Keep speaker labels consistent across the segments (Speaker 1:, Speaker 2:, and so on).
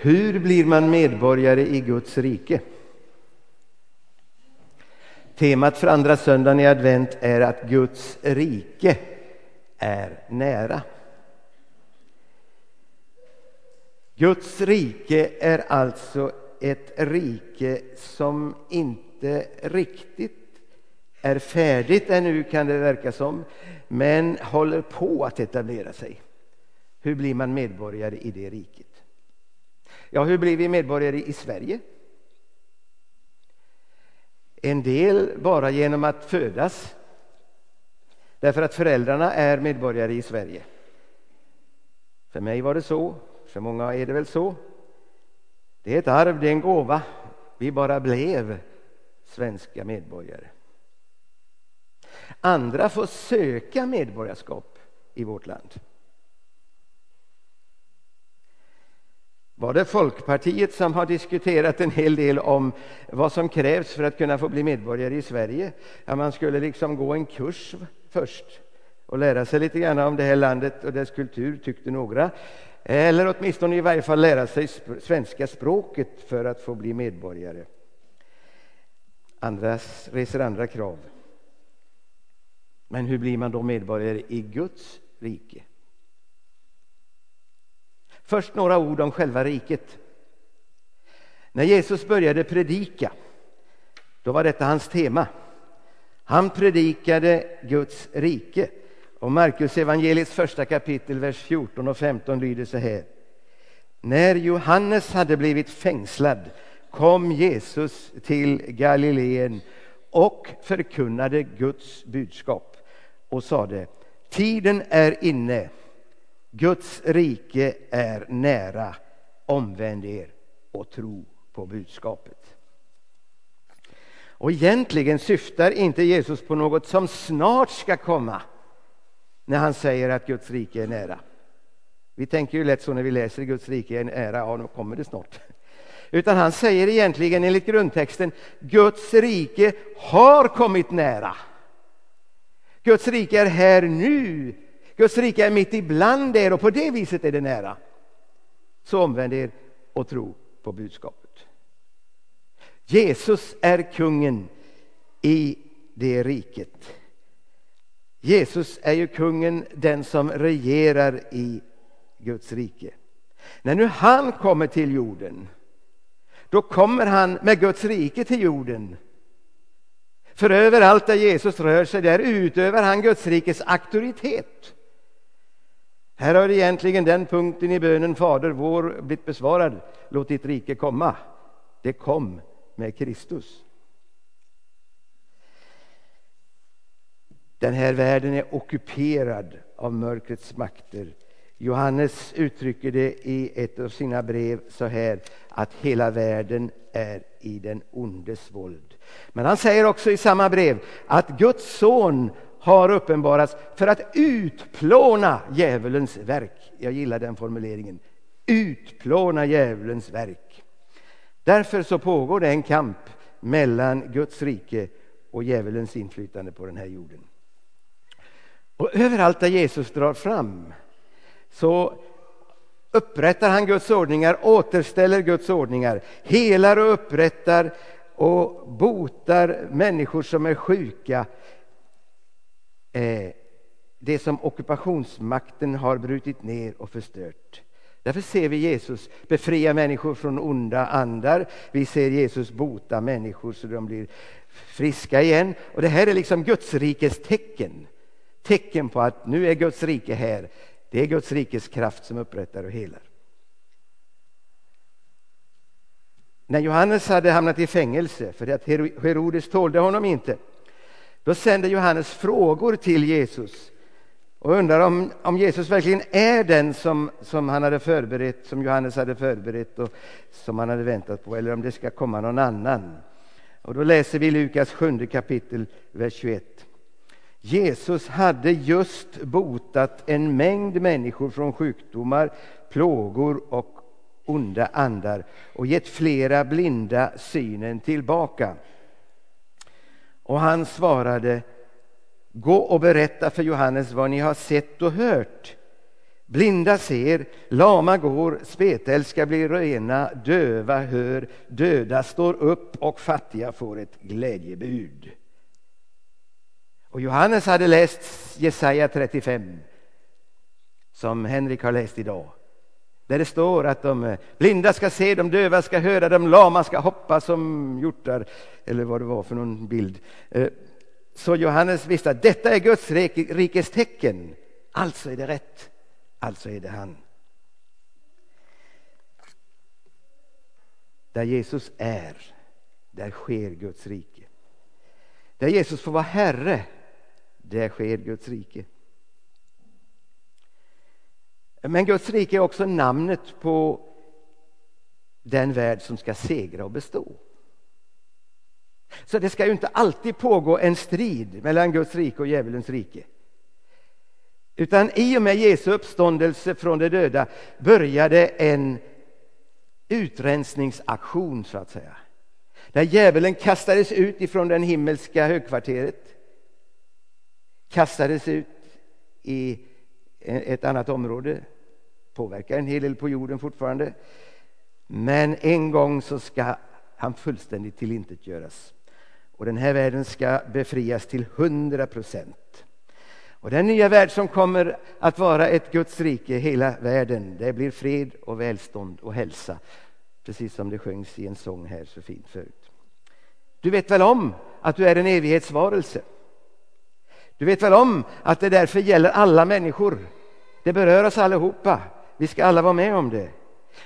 Speaker 1: Hur blir man medborgare i Guds rike? Temat för andra söndagen i advent är att Guds rike är nära. Guds rike är alltså ett rike som inte riktigt är färdigt ännu kan det verka som, men håller på att etablera sig. Hur blir man medborgare i det riket? Ja, hur blir vi medborgare i Sverige? En del bara genom att födas, därför att föräldrarna är medborgare i Sverige. För mig var det så, för många är det väl så. Det är ett arv, det är en gåva. Vi bara blev svenska medborgare. Andra får söka medborgarskap i vårt land. Var det Folkpartiet som har diskuterat en hel del om vad som krävs för att kunna få bli medborgare i Sverige? Ja, man skulle liksom gå en kurs först och lära sig lite grann om det här landet och dess kultur, tyckte några. Eller åtminstone i varje fall lära sig svenska språket för att få bli medborgare. Andra reser andra krav. Men hur blir man då medborgare i Guds rike? Först några ord om själva riket. När Jesus började predika, då var detta hans tema. Han predikade Guds rike. Och Markus evangeliets första kapitel, vers 14 och 15 lyder så här. När Johannes hade blivit fängslad kom Jesus till Galileen och förkunnade Guds budskap och sade Tiden är inne Guds rike är nära. Omvänd er och tro på budskapet. Och egentligen syftar inte Jesus på något som snart ska komma när han säger att Guds rike är nära. Vi tänker ju lätt så när vi läser Guds rike är nära, ja nu kommer det snart. Utan han säger egentligen enligt grundtexten Guds rike har kommit nära. Guds rike är här nu Guds rike är mitt ibland er och på det viset är det nära. Så omvänd er och tro på budskapet. Jesus är kungen i det riket. Jesus är ju kungen, den som regerar i Guds rike. När nu han kommer till jorden, då kommer han med Guds rike till jorden. För överallt där Jesus rör sig, där utövar han Guds rikes auktoritet. Här har egentligen den punkten i bönen Fader vår blivit besvarad. Låt ditt rike komma. Det kom med Kristus. Den här världen är ockuperad av mörkrets makter. Johannes uttrycker det i ett av sina brev så här att hela världen är i den ondes våld. Men han säger också i samma brev att Guds son har uppenbarats för att utplåna djävulens verk. Jag gillar den formuleringen. Utplåna djävulens verk. Därför så pågår det en kamp mellan Guds rike och djävulens inflytande på den här jorden. Och överallt där Jesus drar fram så upprättar han Guds ordningar, återställer Guds ordningar, helar och upprättar och botar människor som är sjuka, Eh, det som ockupationsmakten har brutit ner och förstört. Därför ser vi Jesus befria människor från onda andar. Vi ser Jesus bota människor så de blir friska igen. Och Det här är liksom Guds rikes tecken. Tecken på att nu är Guds rike här. Det är Guds rikes kraft som upprättar och helar. När Johannes hade hamnat i fängelse för att Herodes tålde honom inte då sänder Johannes frågor till Jesus och undrar om, om Jesus verkligen är den som, som han hade förberett, som Johannes hade förberett och som han hade väntat på, eller om det ska komma någon annan. Och då läser vi Lukas sjunde kapitel, vers 21. Jesus hade just botat en mängd människor från sjukdomar, plågor och onda andar och gett flera blinda synen tillbaka. Och han svarade Gå och berätta för Johannes vad ni har sett och hört. Blinda ser, lama går, spetälska blir rena, döva hör, döda står upp och fattiga får ett glädjebud. Och Johannes hade läst Jesaja 35 som Henrik har läst idag. Där det står att de eh, blinda ska se, de döva ska höra, de lama ska hoppa som hjortar. Eller vad det var för någon bild. Eh, så Johannes visste att detta är Guds rikes tecken. Alltså är det rätt. Alltså är det han. Där Jesus är, där sker Guds rike. Där Jesus får vara Herre, där sker Guds rike. Men Guds rike är också namnet på den värld som ska segra och bestå. Så det ska ju inte alltid pågå en strid mellan Guds rike och djävulens rike. Utan i och med Jesu uppståndelse från de döda började en utrensningsaktion så att säga. Där djävulen kastades ut ifrån den himmelska högkvarteret. Kastades ut i ett annat område. Påverkar en hel del på jorden fortfarande. Men en gång så ska han fullständigt tillintetgöras. Och den här världen ska befrias till hundra procent. Och den nya värld som kommer att vara ett Guds rike, hela världen, det blir fred och välstånd och hälsa. Precis som det sjöngs i en sång här så fint förut. Du vet väl om att du är en evighetsvarelse? Du vet väl om att det därför gäller alla människor? Det berör oss allihopa. Vi ska alla vara med om det.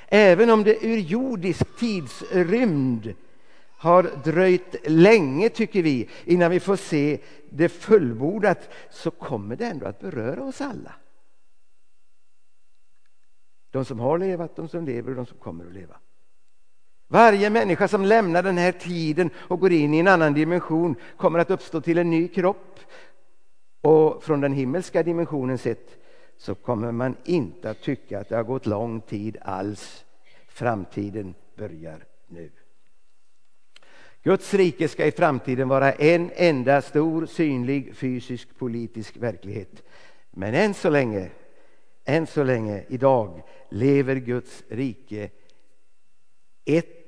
Speaker 1: Även om det ur jordisk tidsrymd har dröjt länge, tycker vi, innan vi får se det fullbordat, så kommer det ändå att beröra oss alla. De som har levat, de som lever och de som kommer att leva. Varje människa som lämnar den här tiden och går in i en annan dimension kommer att uppstå till en ny kropp. Och från den himmelska dimensionen sett så kommer man inte att tycka att det har gått lång tid alls. Framtiden börjar nu. Guds rike ska i framtiden vara en enda stor synlig fysisk politisk verklighet. Men än så länge, än så länge idag lever Guds rike ett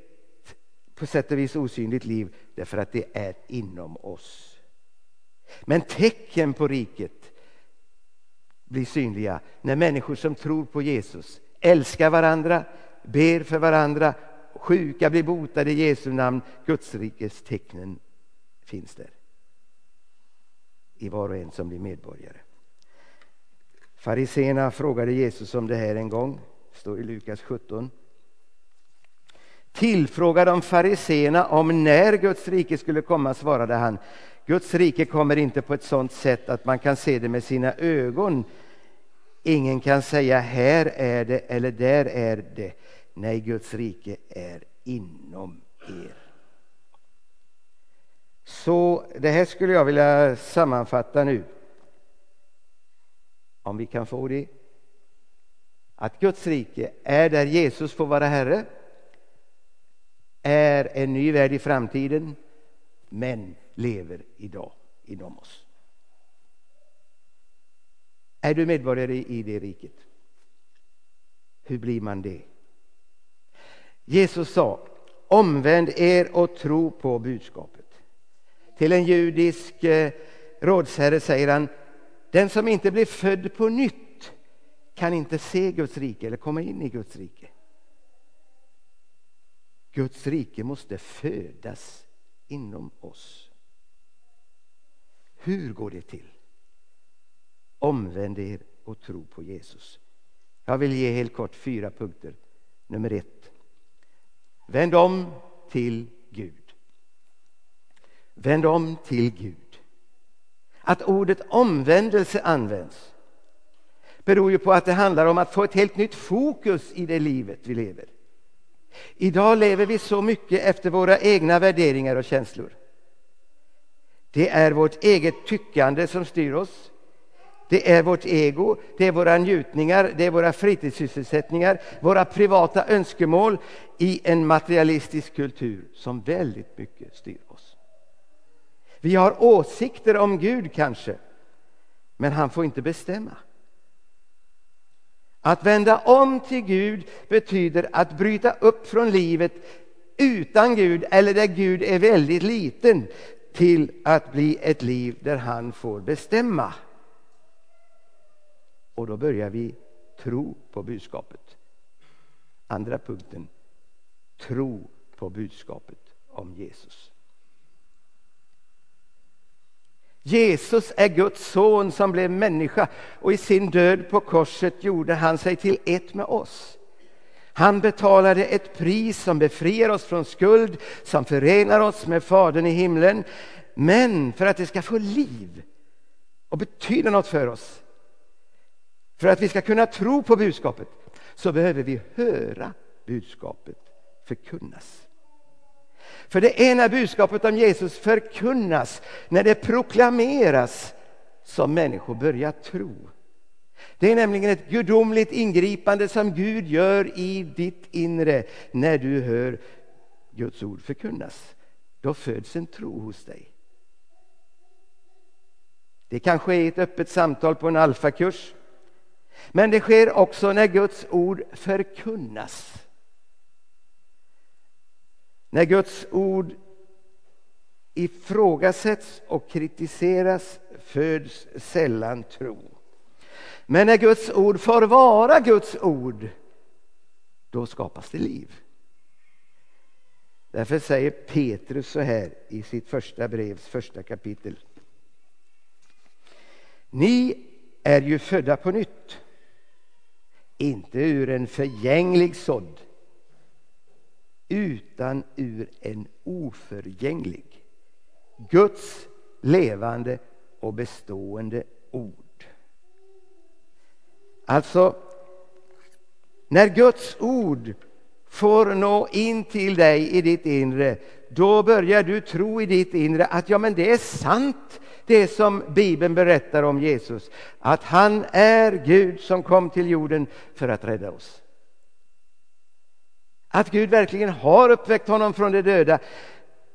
Speaker 1: på sätt och vis osynligt liv därför att det är inom oss. Men tecken på riket blir synliga när människor som tror på Jesus älskar varandra, ber för varandra sjuka blir botade i Jesu namn. Gudsrikes tecknen finns där i var och en som blir medborgare. Fariséerna frågade Jesus om det här en gång, står i Lukas 17. Tillfrågade de fariseerna om när Guds rike skulle komma svarade han Guds rike kommer inte på ett sådant sätt att man kan se det med sina ögon. Ingen kan säga här är det eller där är det. Nej, Guds rike är inom er. Så det här skulle jag vilja sammanfatta nu. Om vi kan få det. Att Guds rike är där Jesus får vara Herre. Är en ny värld i framtiden. Men lever idag inom oss. Är du medborgare i det riket? Hur blir man det? Jesus sa omvänd er och tro på budskapet. Till en judisk eh, rådsherre säger han den som inte blir född på nytt kan inte se Guds rike eller komma in i Guds rike. Guds rike måste födas inom oss. Hur går det till? Omvänd er och tro på Jesus. Jag vill ge helt kort fyra punkter. Nummer ett. Vänd om till Gud. Vänd om till Gud. Att ordet omvändelse används beror ju på att det handlar om att få ett helt nytt fokus i det livet vi lever. Idag lever vi så mycket efter våra egna värderingar och känslor. Det är vårt eget tyckande som styr oss. Det är vårt ego, det är våra njutningar, det är våra fritidssysselsättningar, våra privata önskemål i en materialistisk kultur som väldigt mycket styr oss. Vi har åsikter om Gud kanske, men han får inte bestämma. Att vända om till Gud betyder att bryta upp från livet utan Gud eller där Gud är väldigt liten till att bli ett liv där han får bestämma. Och då börjar vi tro på budskapet. Andra punkten, tro på budskapet om Jesus. Jesus är Guds son som blev människa och i sin död på korset gjorde han sig till ett med oss. Han betalade ett pris som befriar oss från skuld, som förenar oss med Fadern i himlen. Men för att det ska få liv och betyda något för oss, för att vi ska kunna tro på budskapet, så behöver vi höra budskapet förkunnas. För det är när budskapet om Jesus förkunnas, när det proklameras, som människor börjar tro. Det är nämligen ett gudomligt ingripande som Gud gör i ditt inre när du hör Guds ord förkunnas. Då föds en tro hos dig. Det kan ske i ett öppet samtal på en alfakurs. Men det sker också när Guds ord förkunnas. När Guds ord ifrågasätts och kritiseras föds sällan tro. Men när Guds ord får vara Guds ord, då skapas det liv. Därför säger Petrus så här i sitt första brevs första kapitel. Ni är ju födda på nytt, inte ur en förgänglig sådd utan ur en oförgänglig, Guds levande och bestående ord. Alltså, när Guds ord får nå in till dig i ditt inre, då börjar du tro i ditt inre att ja, men det är sant det som Bibeln berättar om Jesus, att han är Gud som kom till jorden för att rädda oss. Att Gud verkligen har uppväckt honom från de döda.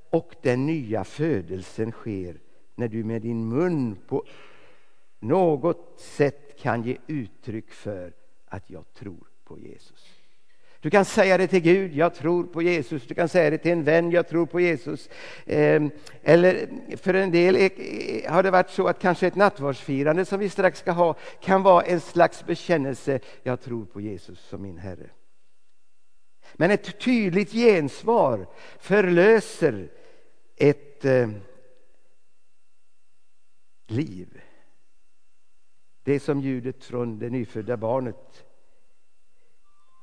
Speaker 1: Och den nya födelsen sker när du med din mun på något sätt kan ge uttryck för att jag tror på Jesus. Du kan säga det till Gud, jag tror på Jesus. Du kan säga det till en vän, jag tror på Jesus. Ehm, eller för en del eh, har det varit så att kanske ett nattvardsfirande som vi strax ska ha kan vara en slags bekännelse, jag tror på Jesus som min Herre. Men ett tydligt gensvar förlöser ett eh, liv. Det är som ljudet från det nyfödda barnet.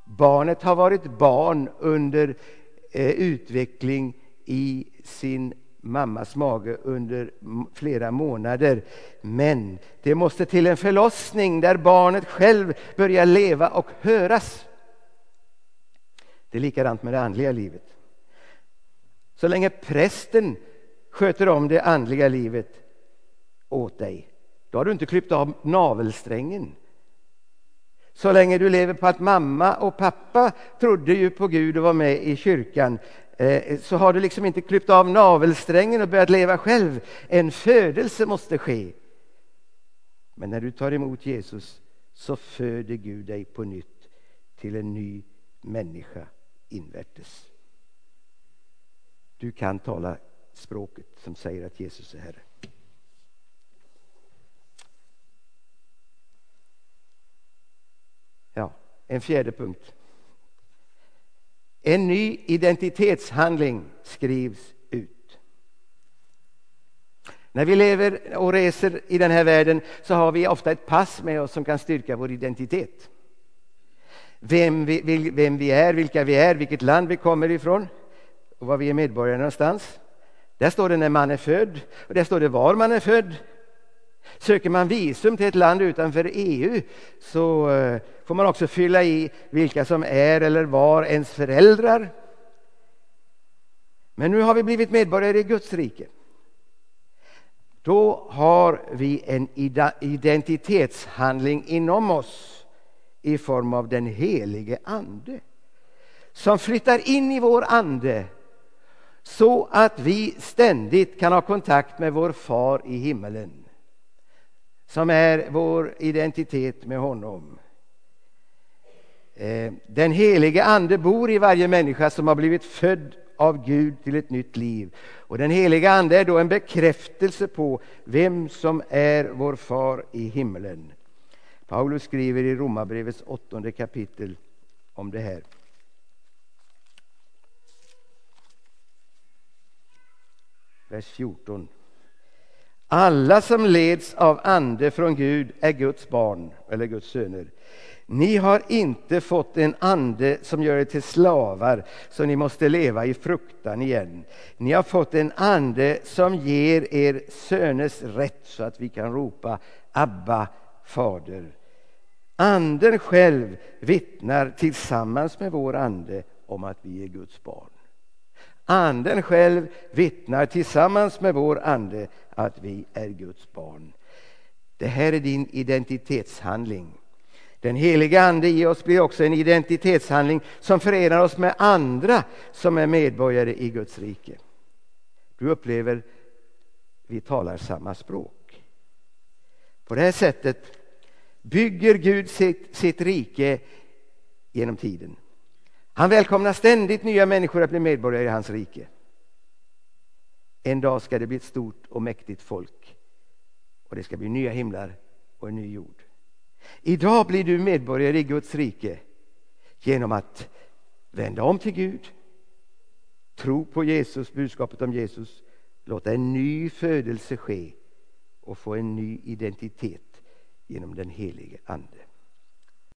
Speaker 1: Barnet har varit barn under eh, utveckling i sin mammas mage under flera månader. Men det måste till en förlossning där barnet själv börjar leva och höras. Det är likadant med det andliga livet. Så länge prästen sköter om det andliga livet åt dig, då har du inte klippt av navelsträngen. Så länge du lever på att mamma och pappa trodde ju på Gud och var med i kyrkan eh, så har du liksom inte klippt av navelsträngen och börjat leva själv. En födelse måste ske. Men när du tar emot Jesus så föder Gud dig på nytt till en ny människa invärtes. Du kan tala språket som säger att Jesus är Herre. Ja, en fjärde punkt. En ny identitetshandling skrivs ut. När vi lever och reser i den här världen så har vi ofta ett pass med oss som kan styrka vår identitet vem vi, vem vi är, vilka vi är, vilket land vi kommer ifrån och var vi är medborgare någonstans. Där står det när man är född och där står det var man är född. Söker man visum till ett land utanför EU så eh, får man också fylla i vilka som är eller var ens föräldrar. Men nu har vi blivit medborgare i Guds rike. Då har vi en identitetshandling inom oss i form av den helige Ande som flyttar in i vår ande så att vi ständigt kan ha kontakt med vår far i himmelen som är vår identitet med honom. Eh, den helige ande bor i varje människa som har blivit född av Gud till ett nytt liv. Och den heliga ande är då en bekräftelse på vem som är vår far i himlen. Paulus skriver i Romarbrevets åttonde kapitel om det här. Vers 14. Alla som leds av ande från Gud är Guds barn eller Guds söner. Ni har inte fått en ande som gör er till slavar så ni måste leva i fruktan igen. Ni har fått en ande som ger er söners rätt så att vi kan ropa Abba, Fader. Anden själv vittnar tillsammans med vår ande om att vi är Guds barn. Anden själv vittnar tillsammans med vår ande att vi är Guds barn. Det här är din identitetshandling. Den heliga Ande i oss blir också en identitetshandling som förenar oss med andra som är medborgare i Guds rike. Du upplever vi talar samma språk. På det här sättet bygger Gud sitt, sitt rike genom tiden. Han välkomnar ständigt nya människor att bli medborgare i hans rike. En dag ska det bli ett stort och mäktigt folk och det ska bli nya himlar och en ny jord. Idag blir du medborgare i Guds rike genom att vända om till Gud, tro på Jesus, budskapet om Jesus, låta en ny födelse ske och få en ny identitet genom den helige Ande.